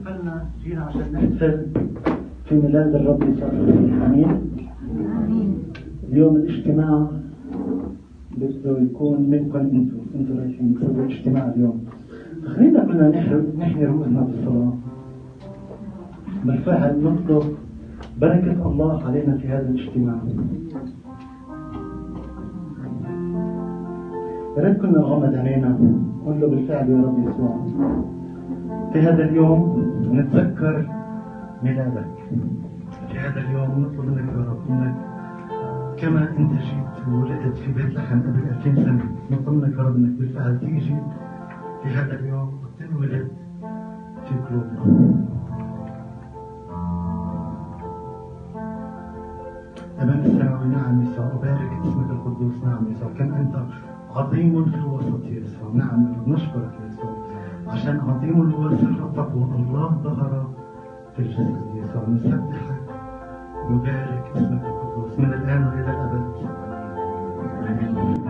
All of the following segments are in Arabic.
احتفلنا جينا عشان نحتفل في ميلاد الرب يسوع المسيح آمين. اليوم الاجتماع بده يكون منكم أنتم أنتم رايحين تسووا الاجتماع اليوم. فخلينا كلنا نحيي رؤوسنا بالصلاه بالفعل نطلب بركة الله علينا في هذا الاجتماع. يا ريت كنا نغمض عينينا نقول له بالفعل يا رب يسوع. في هذا اليوم نتذكر ميلادك. في هذا اليوم نطلب منك يا رب انك كما أنت جيت وولدت في بيت لحم قبل 2000 سنة. نطلب منك يا رب أنك بالفعل تيجي في هذا اليوم وتنولد في قلوبنا. أمام السماوي نعم يسوع أبارك اسمك القدوس. نعم يسوع كم أنت عظيم في الوسط يسوع. نعم نشكرك يسوع عشان عظيم هو سر التقوى الله ظهر في الجسد يسوع نسبحك نبارك اسمك القدوس. من الآن وإلى الأبد. آمين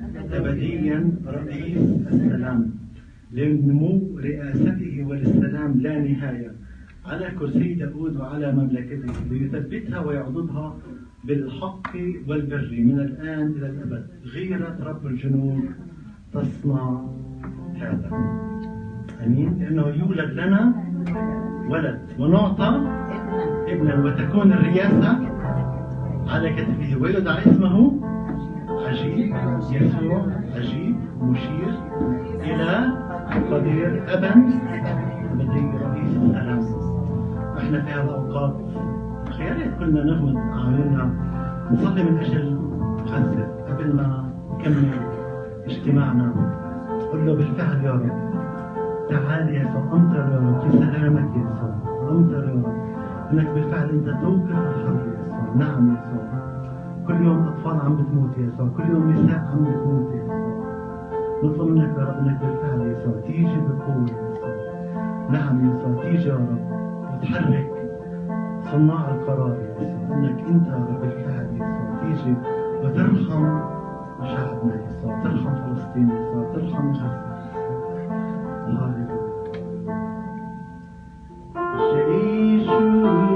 أبديا رئيس السلام. لنمو رئاسته وللسلام لا نهاية. على كرسي داود وعلى مملكته ليثبتها ويعضدها بالحق والبر من الآن إلى الأبد. غيرة رب الجنود تصنع هذا. آمين. لأنه يولد لنا ولد ونعطى ابنا. وتكون الرياسه على كتفه. ويدعى اسمه عجيب يسوع عجيب مشير إلى قدير ابا بدي رئيس السلام إحنا في هذا الأوقات يا ريت كنا نغمض أعيننا نصلي من أجل غزة قبل ما نكمل اجتماعنا. قل له بالفعل يا رب تعال يا يسوع امطر يا رب في سلامك يا يسوع امطر يا رب إنك بالفعل أنت توقف الحرب يا يسوع نعم يا يسوع كل يوم أطفال عم بتموت يا يسوع. كل يوم نساء عم بتموت يا يسوع. نطلب منك يا رب إنك بالفعل يا يسوع. تيجي بقوة يا يسوع. نعم يا يسوع. تيجي يا رب. وتحرك صناع القرار يا يسوع. إنك أنت يا رب بالفعل يا يسوع. تيجي وترحم شعبنا يا يسوع. ترحم فلسطين يا يسوع. ترحم غزه جيش أملاك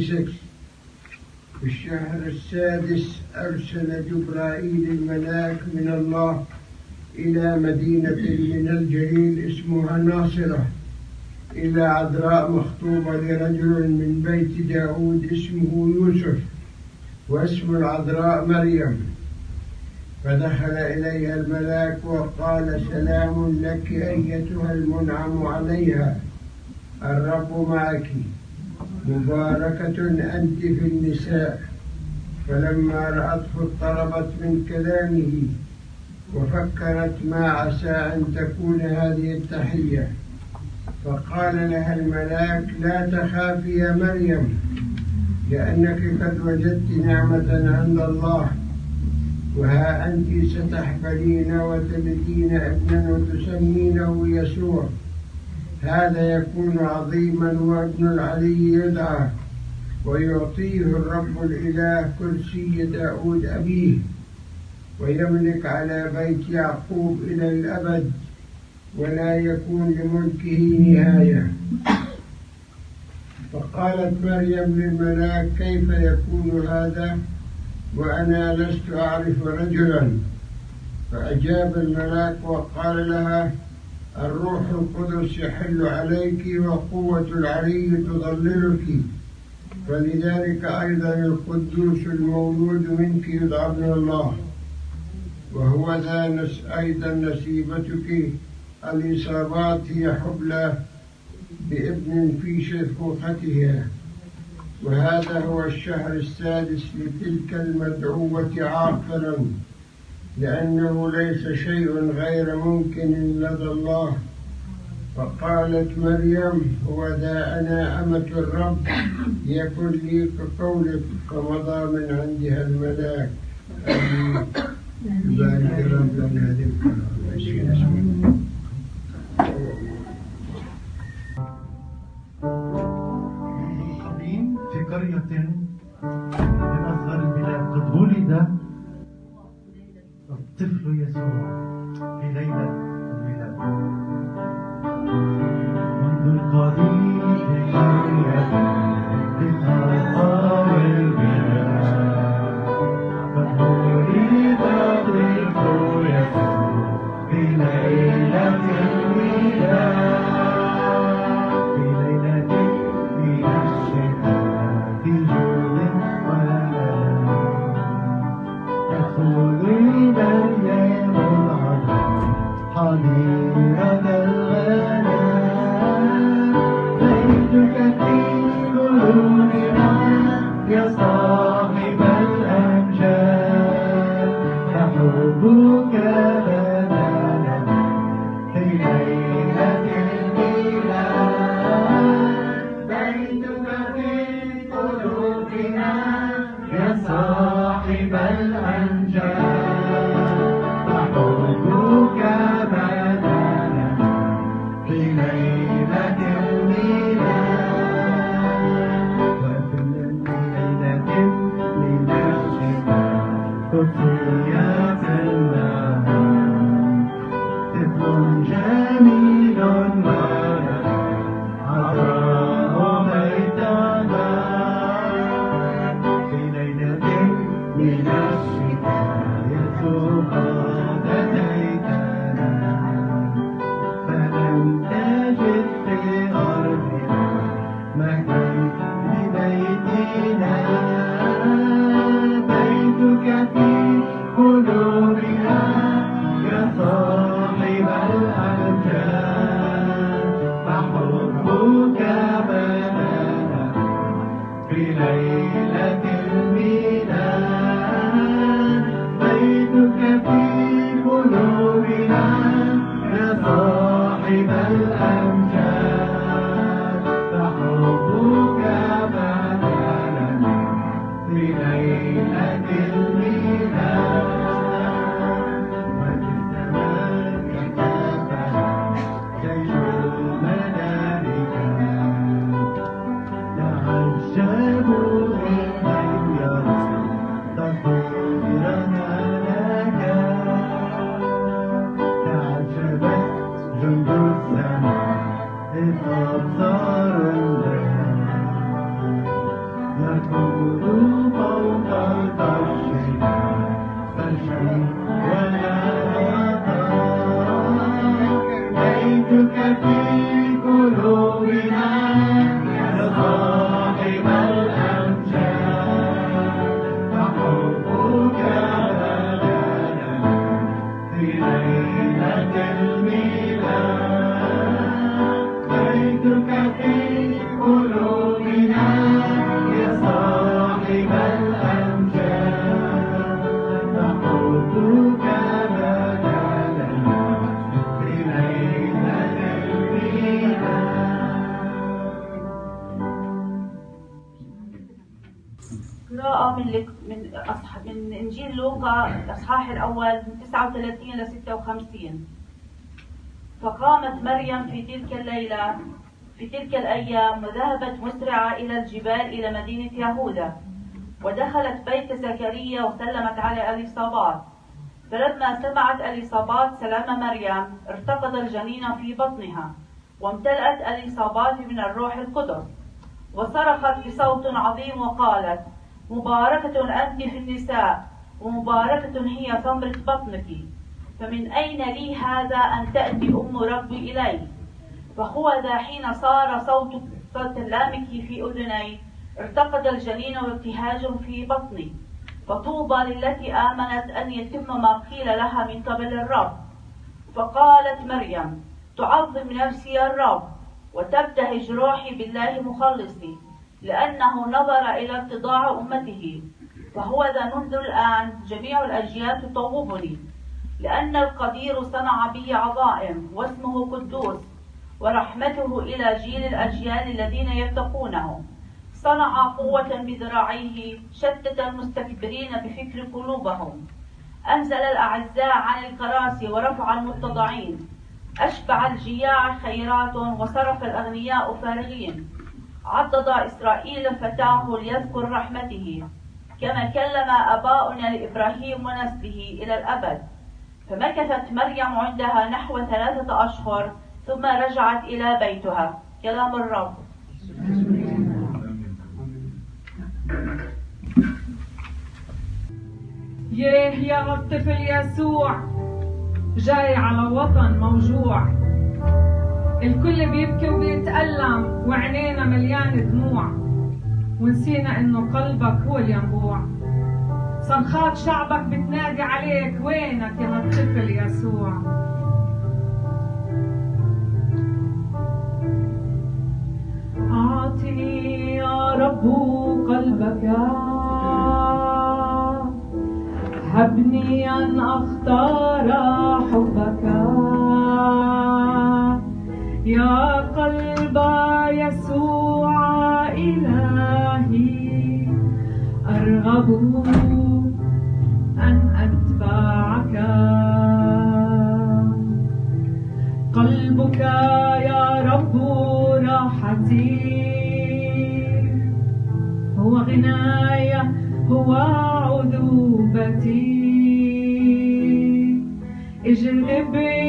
26. في الشهر السادس أرسل جبرائيل الملاك من الله إلى مدينة من الجليل اسمها ناصرة إلى عذراء مخطوبة لرجل من بيت داود اسمه يوسف واسم العذراء مريم فدخل إليها الملاك وقال سلام لك أيتها المنعم عليها الرب معك مباركة أنت في النساء فلما رأته اضطربت من كلامه وفكرت ما عسى أن تكون هذه التحية. فقال لها الملاك لا تخافي يا مريم لأنك قد وجدت نعمة عند الله وها أنت ستحبلين وتلدين ابنا وتسمينه يسوع. هذا يكون عظيما وابن العلي يدعى ويعطيه الرب الإله كرسي داود أبيه ويملك على بيت يعقوب إلى الأبد ولا يكون لملكه نهاية. فقالت مريم للملاك كيف يكون هذا؟ وأنا لست أعرف رجلا. فأجاب الملاك وقال لها الروح القدس يحل عليك وقوة العلي تضللك. فلذلك أيضا القدوس المولود منك يدعى ابن الله. وهو ذا أيضا نسيبتك. الإصابات هي حبلى بابن في شيخوختها وهذا هو الشهر السادس لتلك المدعوة عاقلا. لأنه ليس شيء غير ممكن لدى الله. فقالت مريم هو ذا أنا أمة الرب. يكن لي كقولك فمضى من عندها الملاك. آمين يبارك رب لنا في قرية الطفل يسوع في ليلة الميلاد منذ القديم في قرية تعجبوا فقامت مريم في تلك الليلة في تلك الأيام وذهبت مسرعة إلى الجبال إلى مدينة يهوذا ودخلت بيت زكريا وسلمت على أليصابات فلما سمعت أليصابات سلام مريم ارتقد الجنين في بطنها وامتلأت أليصابات من الروح القدس. وصرخت بصوت عظيم وقالت مباركة أنت في النساء ومباركة هي ثمرة بطنك. فمن أين لي هذا أن تأتي أم ربي إلي؟ فهو ذا حين صار صوت كلامك في أذني ارتقد الجنين وابتهاج في بطني. فطوبى للتي آمنت أن يتم ما قيل لها من قبل الرب. فقالت مريم تعظم نفسي الرب وتبتهج روحي بالله مخلصي لأنه نظر إلى اتضاع أمته. فهو ذا منذ الآن جميع الأجيال تطوبني. لأن القدير صنع بي عظائم واسمه قدوس ورحمته إلى جيل الأجيال الذين يتقونه. صنع قوة بذراعيه شتت المستكبرين بفكر قلوبهم. أنزل الأعزاء عن الكراسي ورفع المتضعين. أشبع الجياع خيرات وصرف الأغنياء فارغين. عضد إسرائيل فتاه ليذكر رحمته. كما كلم آباؤنا لإبراهيم ونسله إلى الأبد. فمكثت مريم عندها نحو ثلاثة أشهر ثم رجعت إلى بيتها. كلام الرب. ياه يا الطفل يسوع جاي على وطن موجوع. الكل بيبكي وبيتألم وعينينا مليانة دموع ونسينا إنه قلبك هو الينبوع صرخات شعبك بتنادي عليك. وينك يا الطفل يسوع؟ أعطني يا رب قلبك. هبني أن أختار حبك. يا قلب يسوع إلهي أرغب قلبك يا رب راحتي. هو غناية هو عذوبتي. اجلبني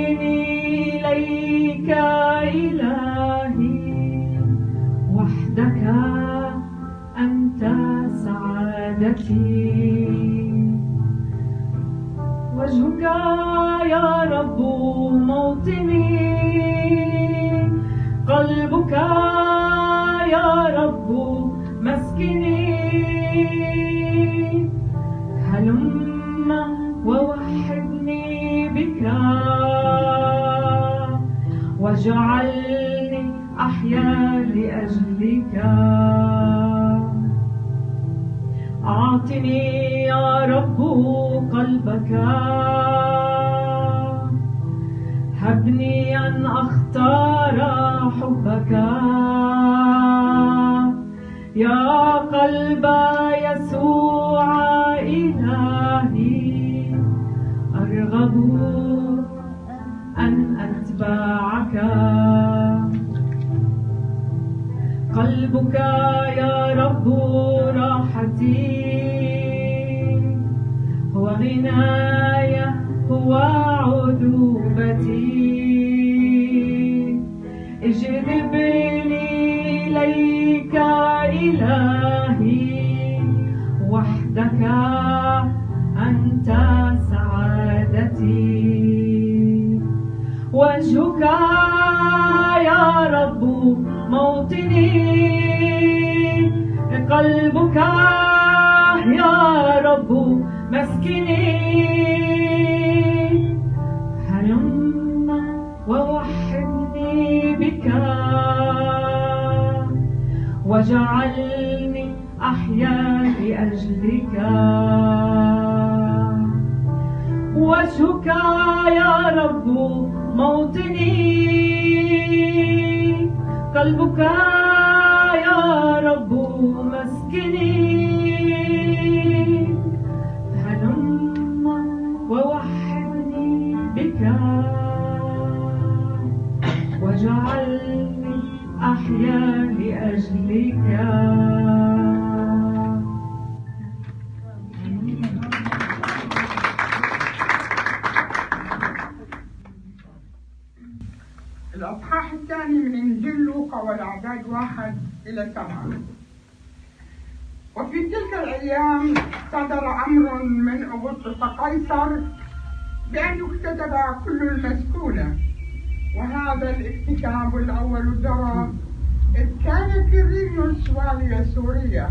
واجعلني أحيا لأجلك. وجهك يا رب موطني. قلبك يا رب مسكني. هلم ووحدني بك. واجعلني أحيا الأصحاح الثاني من إنجيل لوقا والأعداد واحد إلى سبعة. وفي تلك الأيام صدر أمر من أغسطس قيصر بأن يكتتب كل المسكونة وهذا الاكتتاب الأول جرى إذ كان كيرينيوس والي سوريا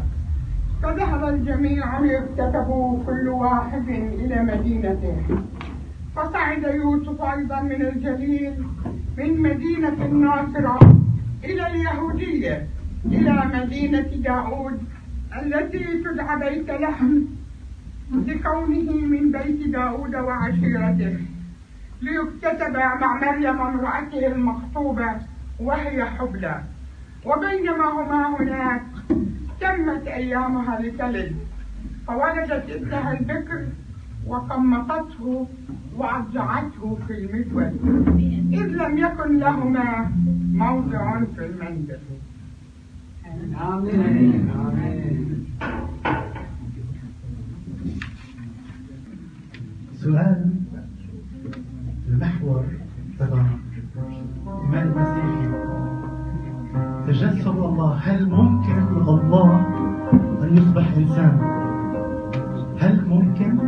فذهب الجميع ليفتتحوا كل واحد إلى مدينته. فصعد يوسف أيضا من الجليل من مدينة الناصرة إلى اليهودية إلى مدينة داود التي تدعى بيت لحم لكونه من بيت داود وعشيرته. ليكتتب مع مريم امرأته المخطوبة وهي حبلى. وبينما هما هناك تمت أيامها لتلد فولدت ابنها البكر وقمطته وأضجعته في المدود إذ لم يكن لهما موضع في المنزل. آمين آمين سؤال المحور تبع تتجسد الله هل ممكن الله أن يصبح إنسان؟ هل ممكن؟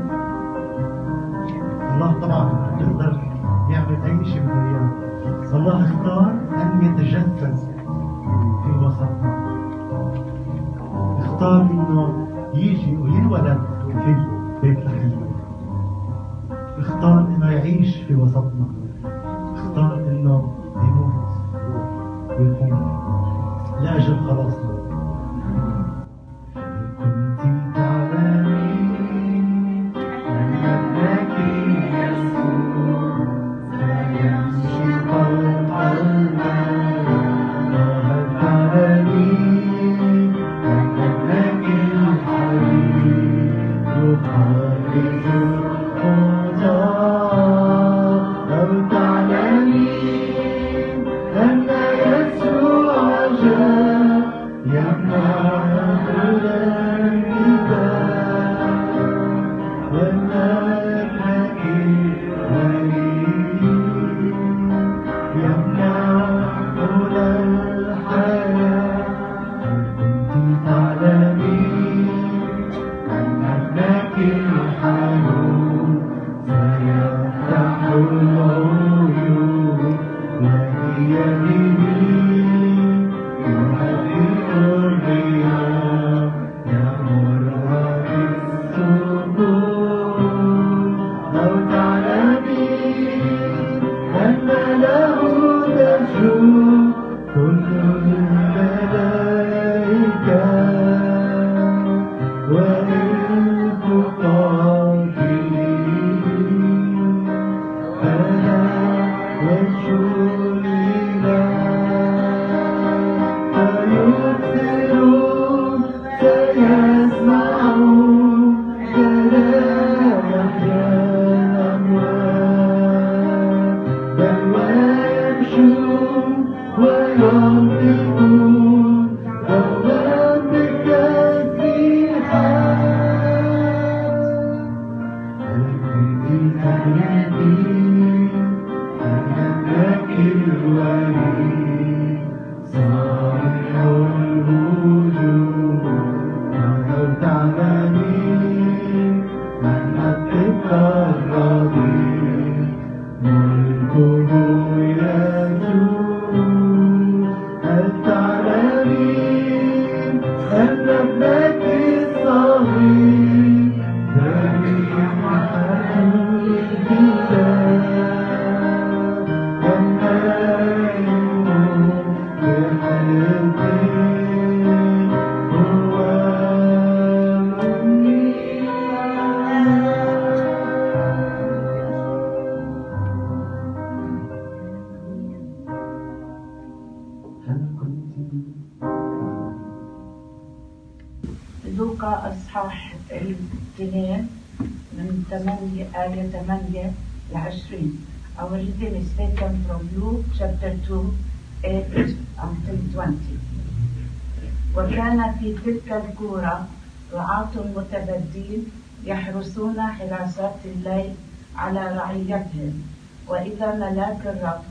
على رعيتهم وإذا ملاك الرب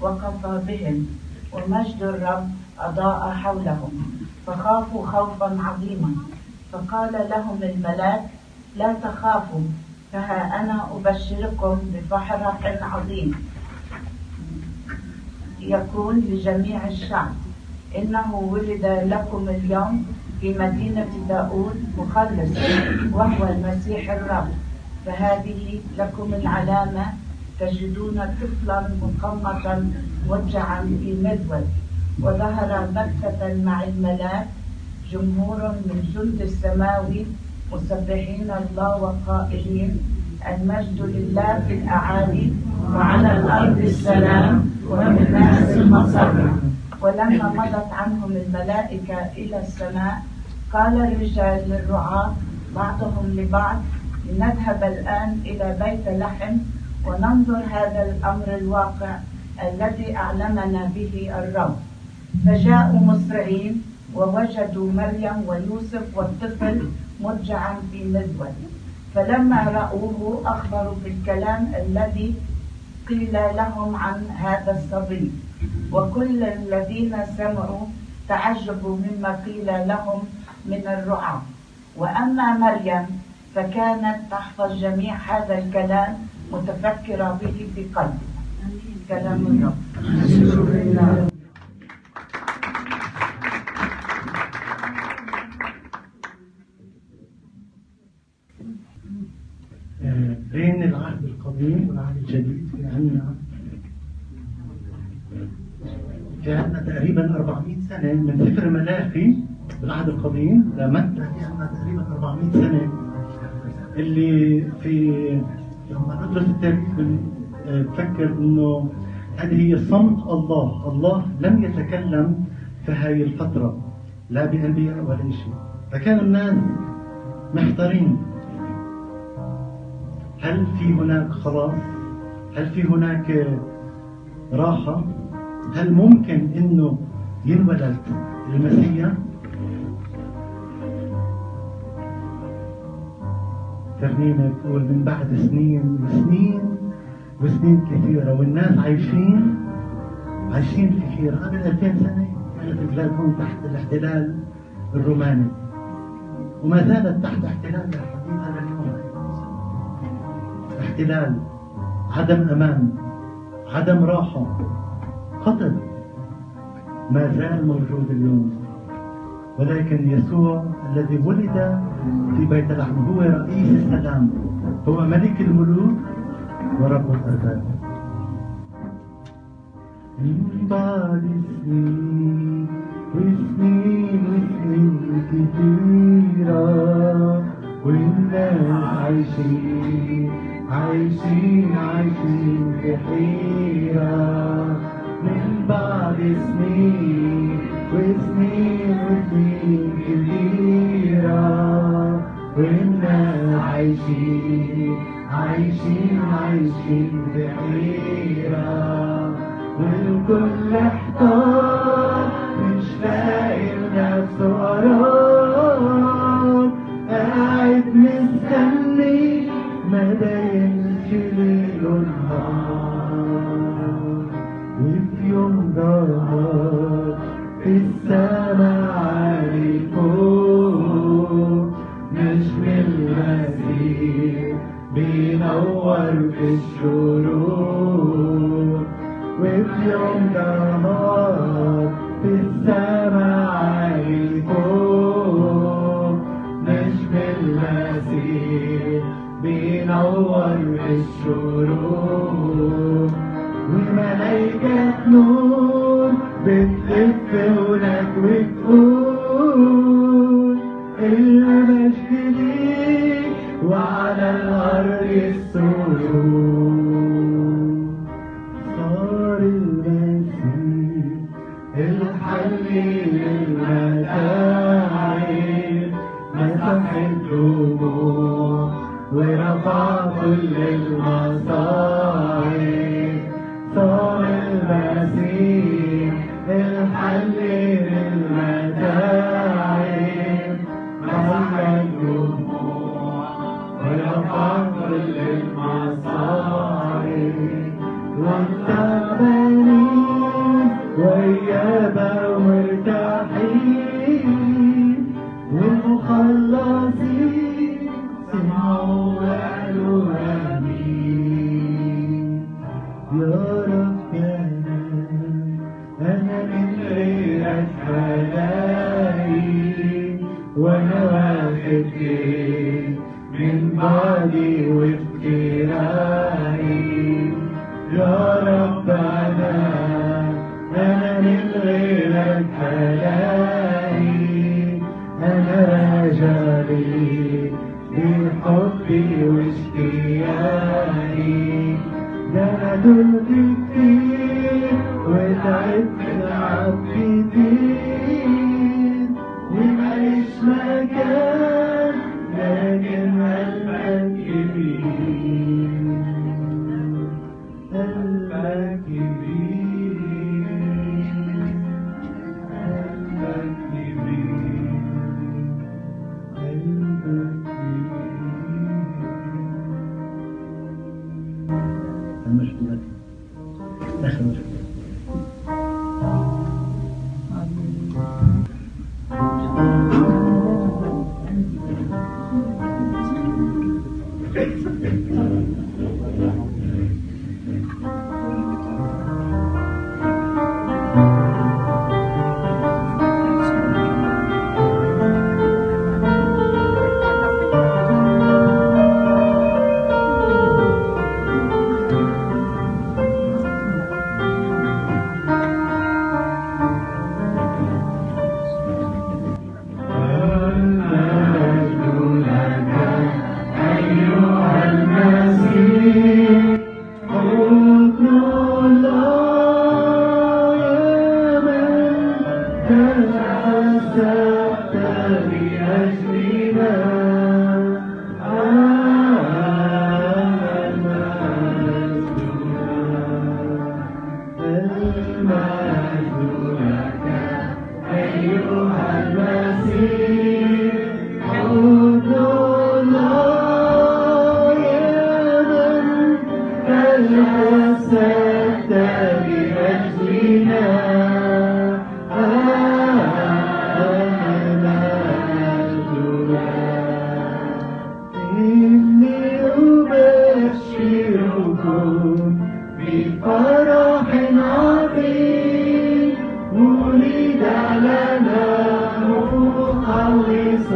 وقف بهم ومجد الرب أضاء حولهم فخافوا خوفا عظيما. فقال لهم الملاك لا تخافوا فها أنا أبشركم بفحر عظيم. يكون لجميع الشعب إنه ولد لكم اليوم في مدينة داود مخلص وهو المسيح الرب. فهذه لكم العلامة. تجدون طفلا مقمطا موجعا في مذود وظهر بكة مع الملاك. جمهور من جند السماوي مسبحين الله وقائلين المجد لله في الأعالي وعلى الأرض السلام وبالناس المسرة ولما مضت عنهم الملائكة إلى السماء قال الرجال للرعاة بعضهم لبعض لنذهب الآن إلى بيت لحم وننظر هذا الأمر الواقع الذي أعلمنا به الرب فجاءوا مسرعين ووجدوا مريم ويوسف والطفل مضجعا في مذود فلما رأوه أخبروا بالكلام الذي قيل لهم عن هذا الصبي. وكل الذين سمعوا تعجبوا مما قيل لهم من الرعاة. وأما مريم فكانت تحفظ جميع هذا الكلام متفكرة به في قلبها كلام الرب. بين العهد القديم والعهد الجديد في في عندنا تقريبا 400 سنة من سفر ملاخي بالعهد القديم لمتى في عندنا تقريبا 400 سنة. اللي في لما ندرس التاريخ آه، بفكر إنه هذه هي صمت الله، الله لم يتكلم في هذه الفترة لا بأنبياء ولا شيء، فكان الناس محتارين هل في هناك خلاص؟ هل في هناك راحة؟ هل ممكن إنه ينولد المسيح؟ ترنيمة بتقول من بعد سنين وسنين وسنين كثيرة والناس عايشين عايشين خير قبل 2000 سنة كانت بلادهم تحت الاحتلال الروماني. وما زالت تحت احتلال الحديث هذا اليوم. احتلال عدم أمان عدم راحة قتل. ما زال موجود اليوم. ولكن يسوع الذي ولد في بيت لحم هو رئيس السلام هو ملك الملوك ورب الأرباب. من بعد سنين وسنين وسنين كتيرة والناس عايشين عايشين عايشين في حيرة من بعد سنين وسنين وسنين كتيرة والناس عايشين عايشين عايشين في حيرة والكل إحتار. بينور في الشروق وفي يوم نهار في السما عالي فوق نجم المسيح بينور في الشروق وملايكة نور بتلف هناك وتقول السرور صار المسيح الحل للمتاعب مسح الدموع ورفع كل المصاعب ولد لنا مخلص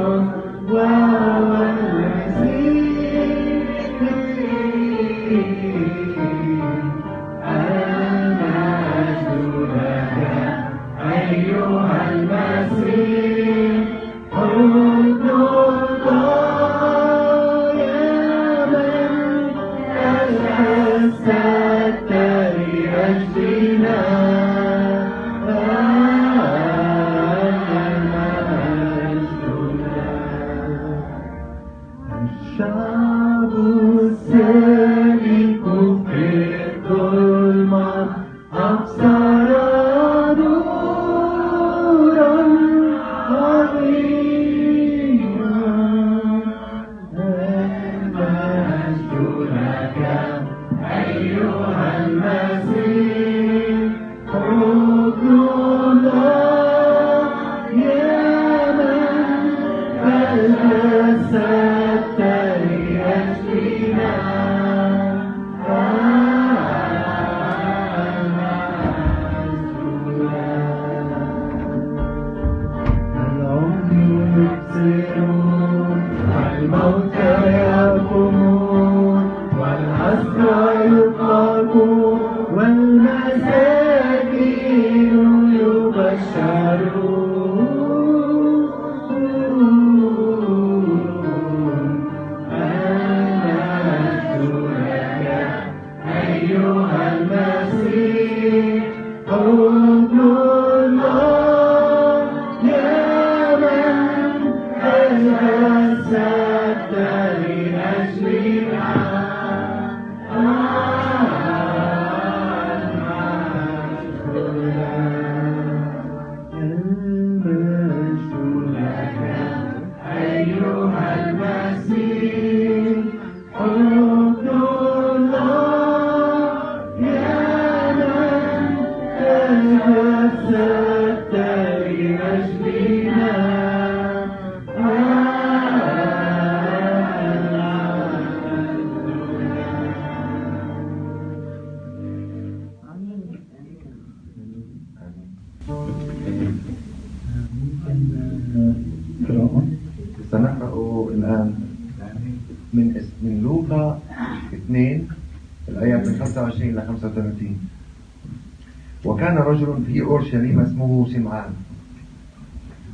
أورشليم اسمه سمعان.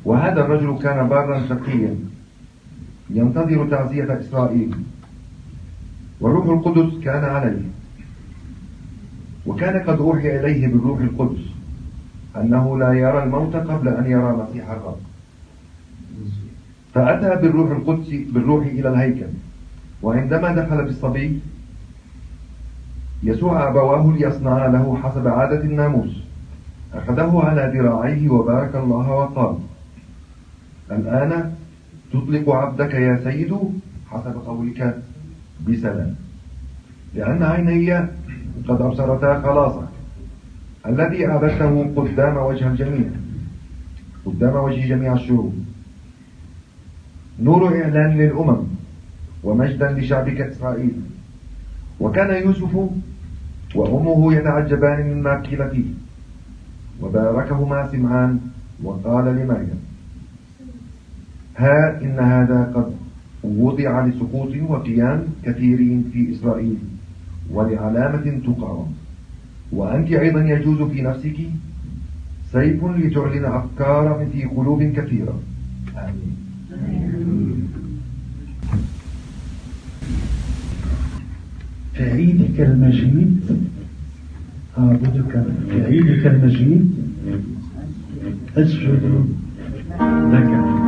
وهذا الرجل كان بارا تقيا ينتظر تعزية إسرائيل. والروح القدس كان عليه. وكان قد أوحي إليه بالروح القدس أنه لا يرى الموت قبل أن يرى مسيح الرب. فأتى بالروح القدس بالروح إلى الهيكل. وعندما دخل بالصبي يسوع أبواه ليصنعا له حسب عادة الناموس. أخذه على ذراعيه وبارك الله وقال الآن تطلق عبدك يا سيد حسب قولك بسلام لأن عيني قد أبصرتا خلاصك. الذي أعبدته قدام وجه الجميع قدام وجه جميع الشعوب. نور إعلان للأمم ومجدا لشعبك إسرائيل. وكان يوسف وأمه يتعجبان مما قيل فيه. وباركهما سمعان وقال لمريم ها إن هذا قد وضع لسقوط وقيام كثيرين في إسرائيل ولعلامة تقع وأنت أيضا يجوز في نفسك سيف لتعلن أفكار في قلوب كثيرة. آمين. في عيدك المجيد أعبدك في عيدك المجيد. أسجد لك في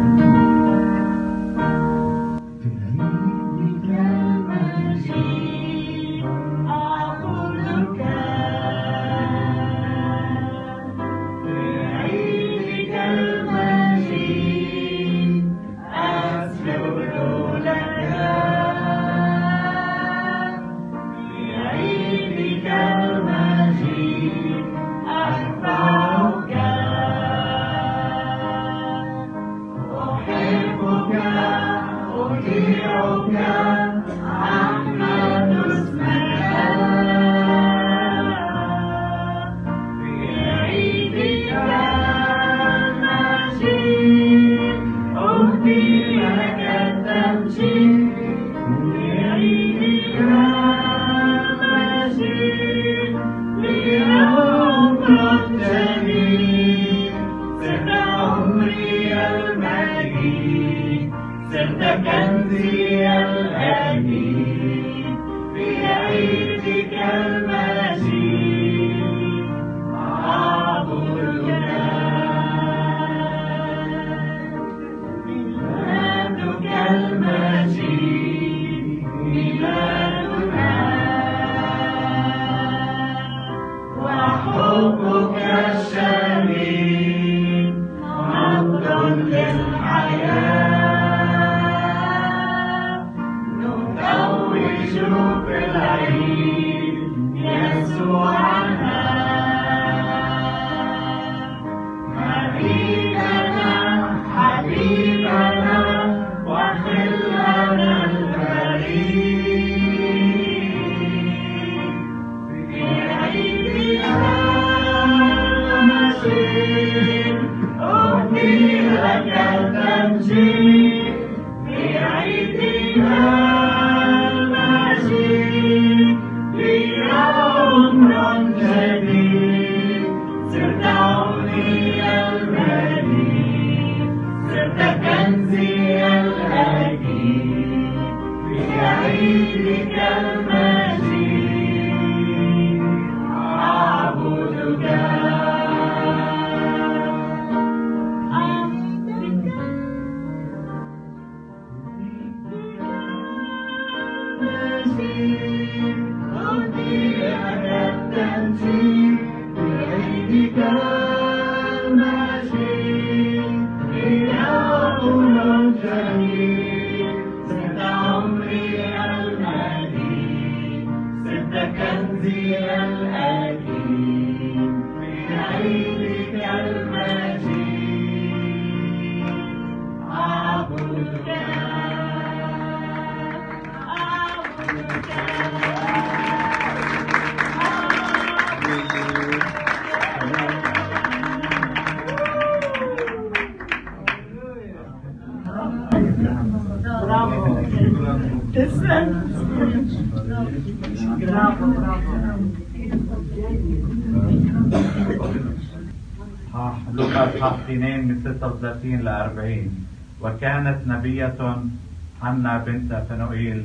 لوقا 2 من 36 ل 40 وكانت نبية حنا بنت فنوئيل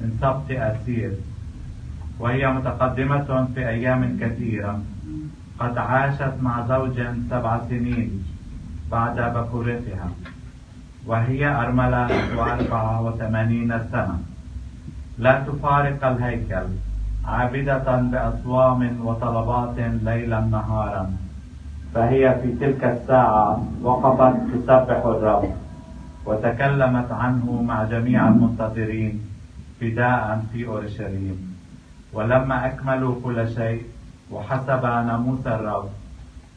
من سبط أسير وهي متقدمة في أيام كثيرة. قد عاشت مع زوج سبع سنين بعد بكورتها وهي أرملة وأربعة وثمانين سنة. لا تفارق الهيكل. عابدة بأصوام وطلبات ليلا نهارا. فهي في تلك الساعة وقفت تسبح الرب وتكلمت عنه مع جميع المنتظرين فداء في أورشليم. ولما أكملوا كل شيء وحسب ناموس الرب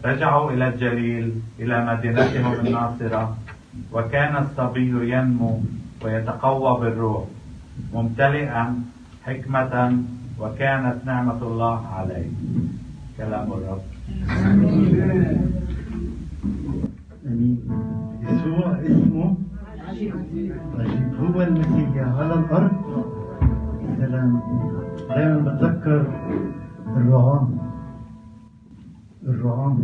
رجعوا إلى الجليل إلى مدينتهم الناصرة وكان الصبي ينمو ويتقوى بالروح ممتلئا حكمة وكانت نعمة الله عليه. كلام الرب. يسوع اسمه عجيب هو المسيح على الأرض سلام دائما بتذكر الرعاة الرعاة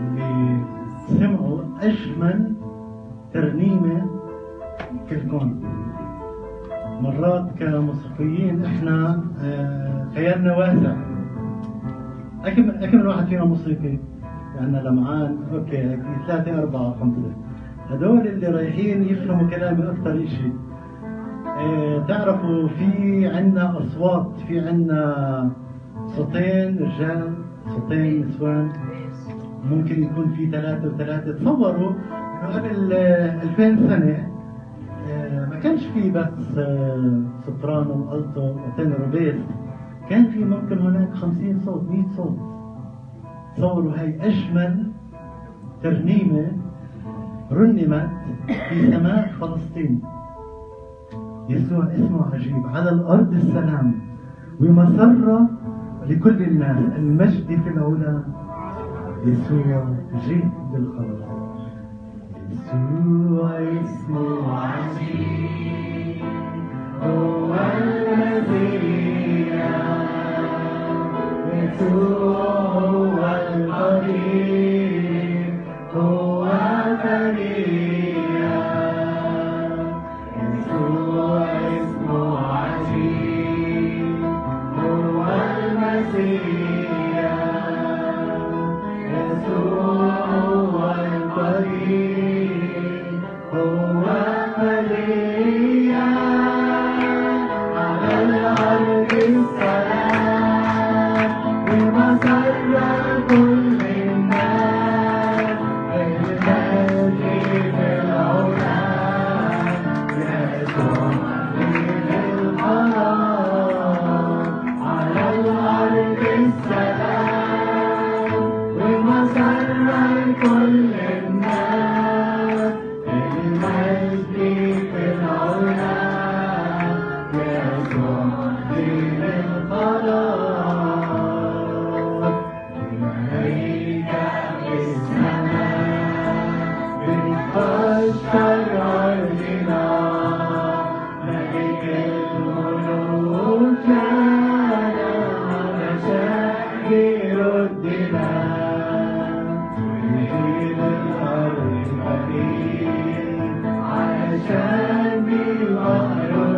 اللي سمعوا اجمل ترنيمه في الكون مرات كموسيقيين إحنا آه، خيالنا واسع اكم اكم واحد فينا موسيقي عندنا لمعان أوكي ثلاثة أربعة خمسة هدول اللي رايحين يفهموا كلامي أكثر إشي. إيه تعرفوا في عندنا أصوات في عندنا صوتين رجال صوتين نسوان. ممكن يكون في ثلاثة وثلاثة. تصوروا قبل آه، 2000 سنة آه، ما كانش في بس آه، soprano و alto و tenor و bass كان في ممكن هناك 50 صوت 100 صوت. تصوروا هاي أجمل ترنيمة رنمت في سماء فلسطين. يسوع اسمه عجيب. على الأرض السلام. ومسرة لكل الناس. المجد في العلا يسوع جيد بالخلاص يسوع اسمه عجيب. هو المسيح يسوع هو القدير هو Can be Lord.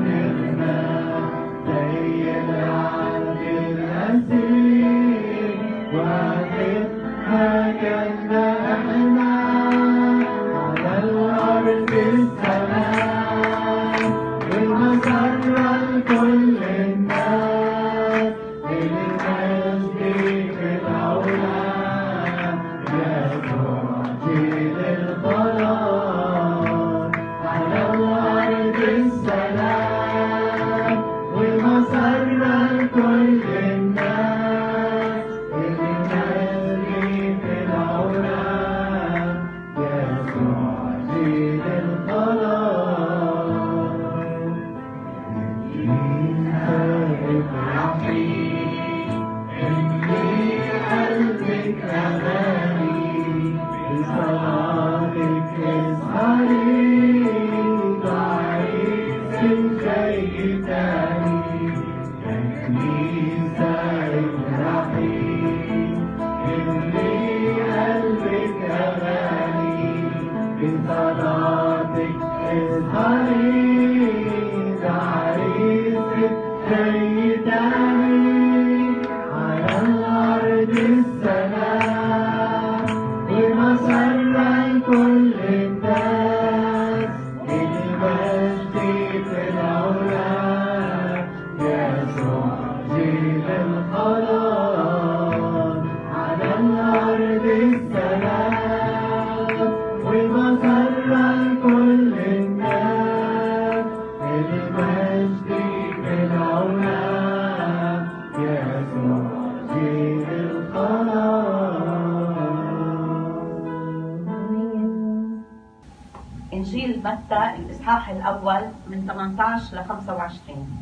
متى الإصحاح الأول من 18 ل 25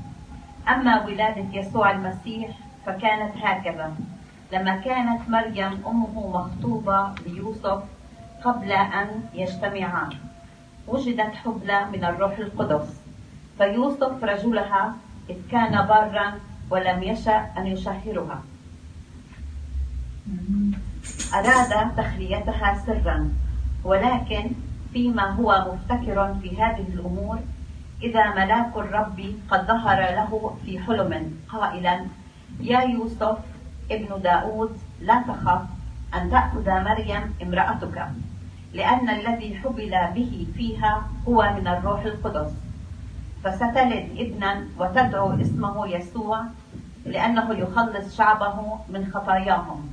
أما ولادة يسوع المسيح فكانت هكذا. لما كانت مريم أمه مخطوبة ليوسف قبل أن يجتمعا وجدت حبلى من الروح القدس. فيوسف رجلها إذ كان بارا ولم يشأ أن يشهرها. أراد تخليتها سرا ولكن فيما هو مفتكر في هذه الأمور إذا ملاك الرب قد ظهر له في حلم قائلا يا يوسف ابن داود لا تخف أن تأخذ مريم امرأتك لأن الذي حبل به فيها هو من الروح القدس. فستلد ابنا وتدعو اسمه يسوع لأنه يخلص شعبه من خطاياهم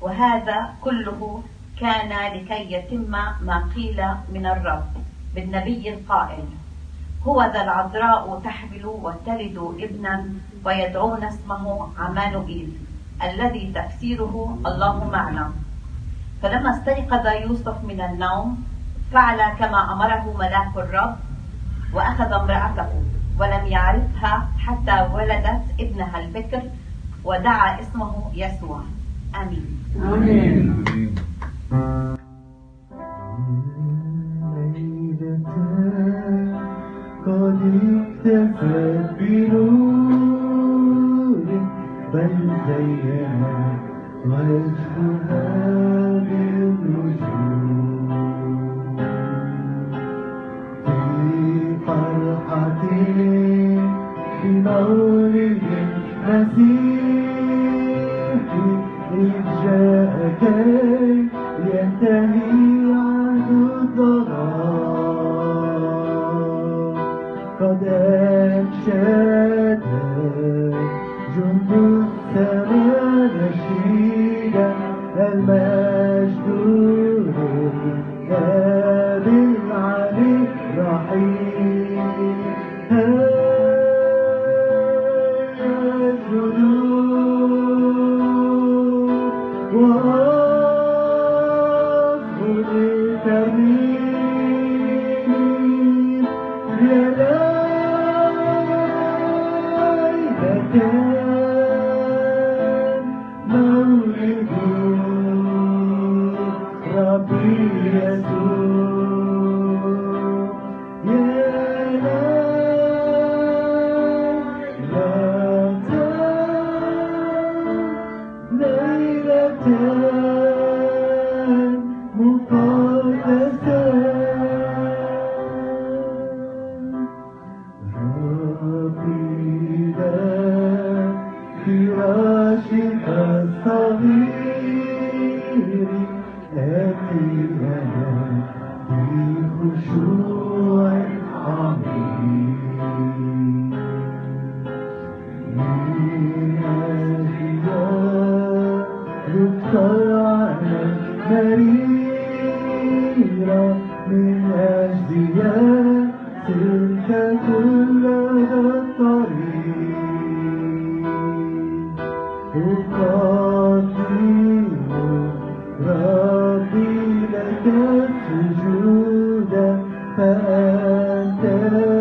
وهذا كله كان لكي يتم ما قيل من الرب بالنبي القائل هو ذا العذراء تحمل وتلد ابنا ويدعون اسمه عمانوئيل الذي تفسيره الله معنا. فلما استيقظ يوسف من النوم فعل كما أمره ملاك الرب وأخذ امرأته ولم يعرفها حتى ولدت ابنها البكر ودعا اسمه يسوع. آمين. آمين. قد اكتفت بنور بل زيها وجهها بالنجوم في فرحة بمولد المسيح إذ جاء كي ينتهي عهد الظلام قد أنشد جند السماء نشيدا المجد and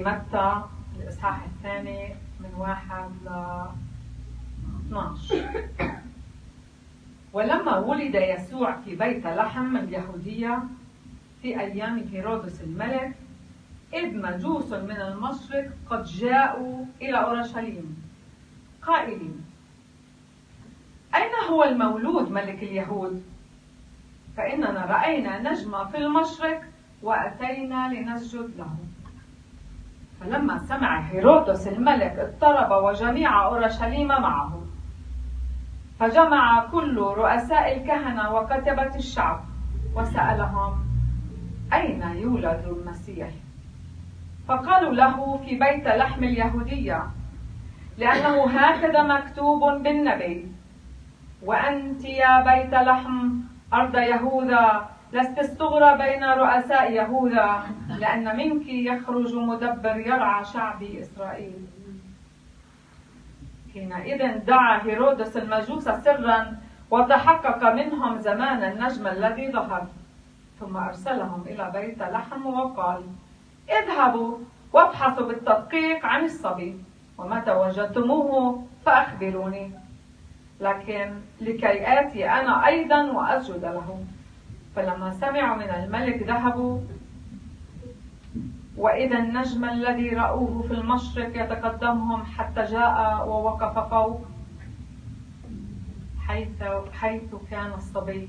إنجيل متى؟ الإصحاح الثاني من واحد ل 12 ولما ولد يسوع في بيت لحم اليهودية في أيام هيرودس الملك إذ مجوس من المشرق قد جاءوا إلى أورشليم. قائلين أين هو المولود ملك اليهود؟ فإننا رأينا نجمة في المشرق وأتينا لنسجد له. فلما سمع هيرودس الملك اضطرب وجميع أورشليم معه. فجمع كل رؤساء الكهنة وكتبة الشعب وسألهم أين يولد المسيح؟ فقالوا له في بيت لحم اليهودية لأنه هكذا مكتوب بالنبي وأنت يا بيت لحم أرض يهوذا لست الصغرى بين رؤساء يهوذا لأن منك يخرج مدبر يرعى شعبي إسرائيل. حينئذ دعا هيرودس المجوس سرا وتحقق منهم زمان النجم الذي ظهر ثم أرسلهم إلى بيت لحم وقال اذهبوا وابحثوا بالتدقيق عن الصبي ومتى وجدتموه فأخبروني. لكن لكي آتي أنا أيضا وأسجد له فلما سمعوا من الملك ذهبوا وإذا النجم الذي رأوه في المشرق يتقدمهم حتى جاء ووقف فوق حيث, حيث كان الصبي.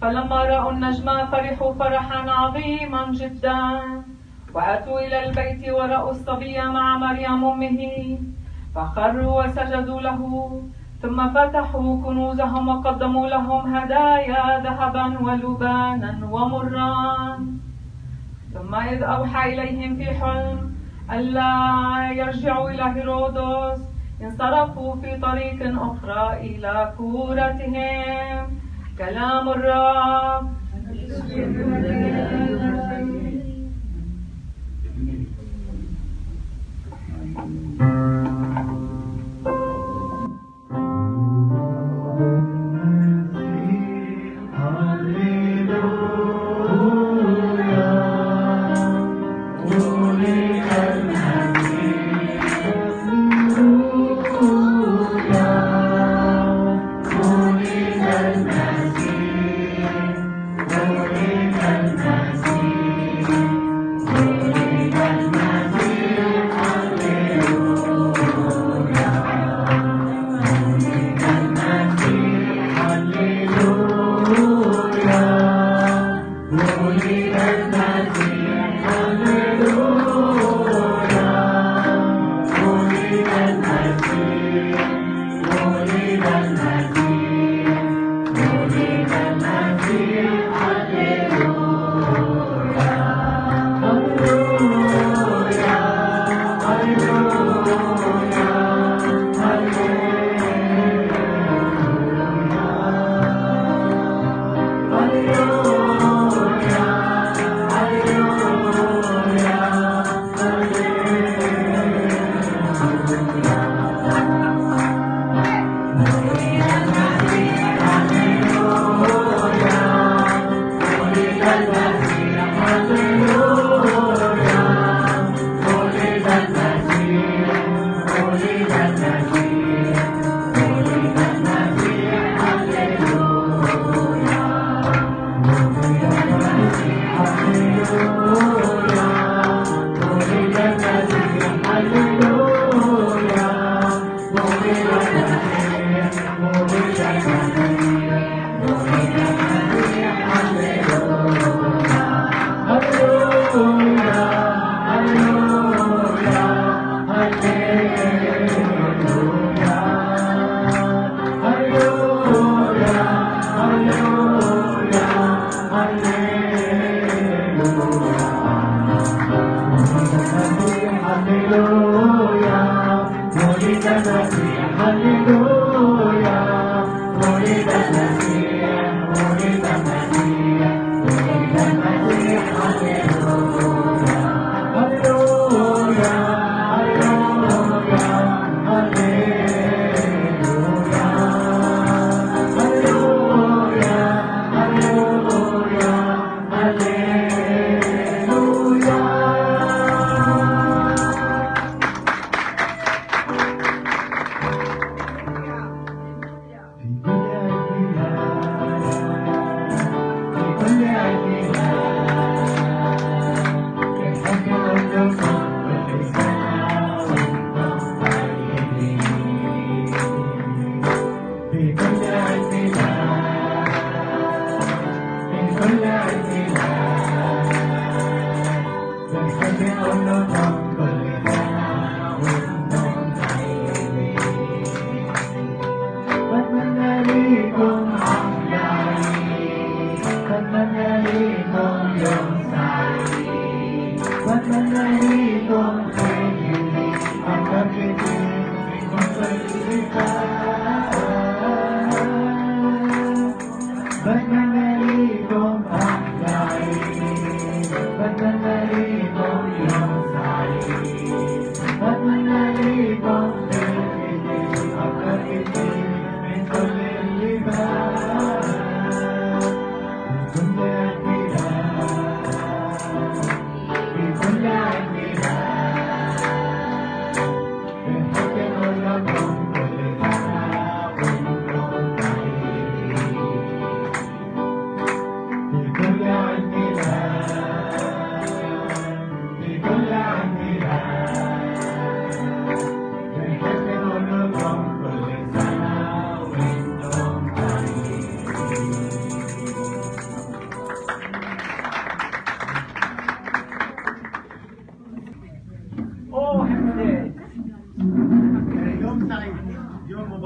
فلما رأوا النجم فرحوا فرحا عظيما جدا وأتوا إلى البيت ورأوا الصبي مع مريم أمه فخروا وسجدوا له. ثم فتحوا كنوزهم وقدموا لهم هدايا ذهبا ولبانا ومران ثم إذ أوحى إليهم في حلم ألا يرجعوا إلى هيرودس انصرفوا في طريق أخرى إلى كورتهم. كلام الرب. المسيح هللويا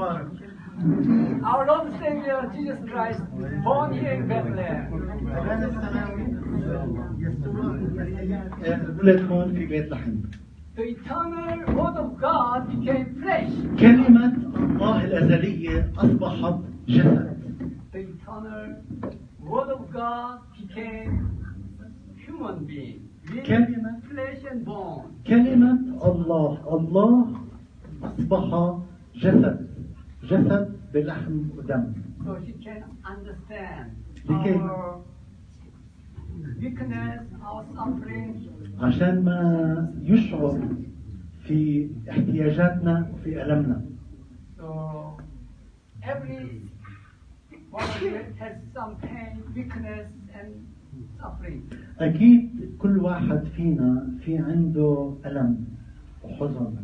يوم مبارك Our Lord and Savior Jesus Christ, born here in Bethlehem. أبانا السماوي يسوع المسيح ولد هون في بيت لحم The eternal Word of God became flesh. كلمة الله الأزلية أصبحت جسد The eternal Word of God became human being. With كلمة flesh and bone. كلمة الله الله أصبح جسد جسد بلحم ودم So she can understand لكي- weakness, suffering, عشان ما يشعر في احتياجاتنا وفي ألمنا So every has some pain, weakness, and suffering. أكيد كل واحد فينا في عنده ألم وحزن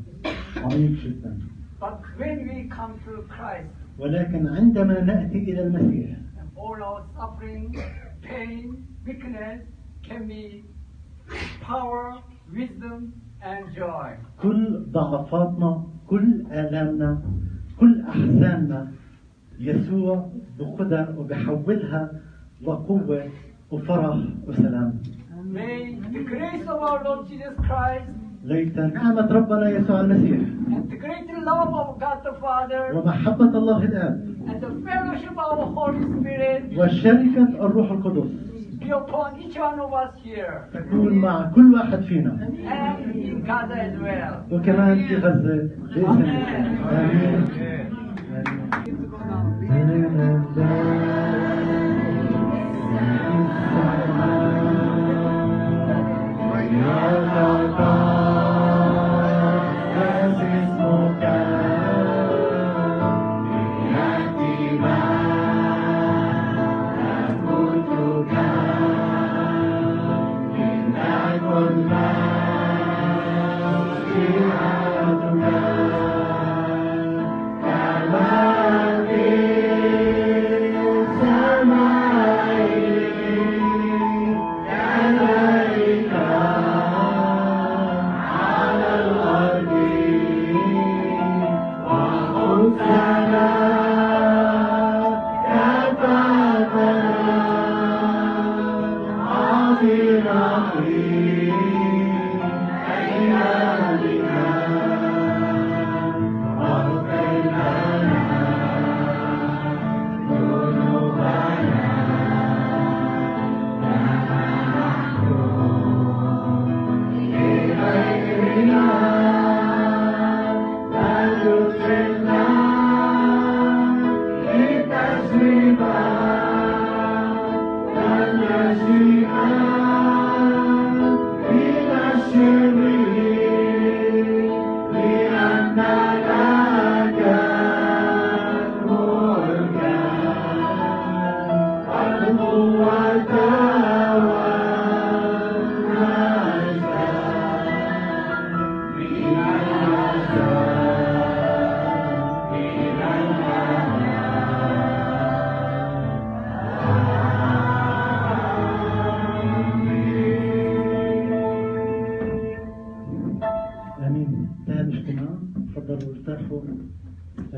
عميق جدا But when we come to Christ, ولكن عندما نأتي إلى المسيح and all our suffering, pain, weakness can be power, wisdom, and joy. كل ضعفاتنا كل آلامنا كل أحزاننا يسوع بخدها وبحولها لقوة وفرح وسلام May the grace of our Lord Jesus Christ ليت نعمة ربنا يسوع المسيح. ومحبة الله الآب وشركة الروح القدس. تكون مع كل واحد فينا. وكمان في غزة بإذن الله.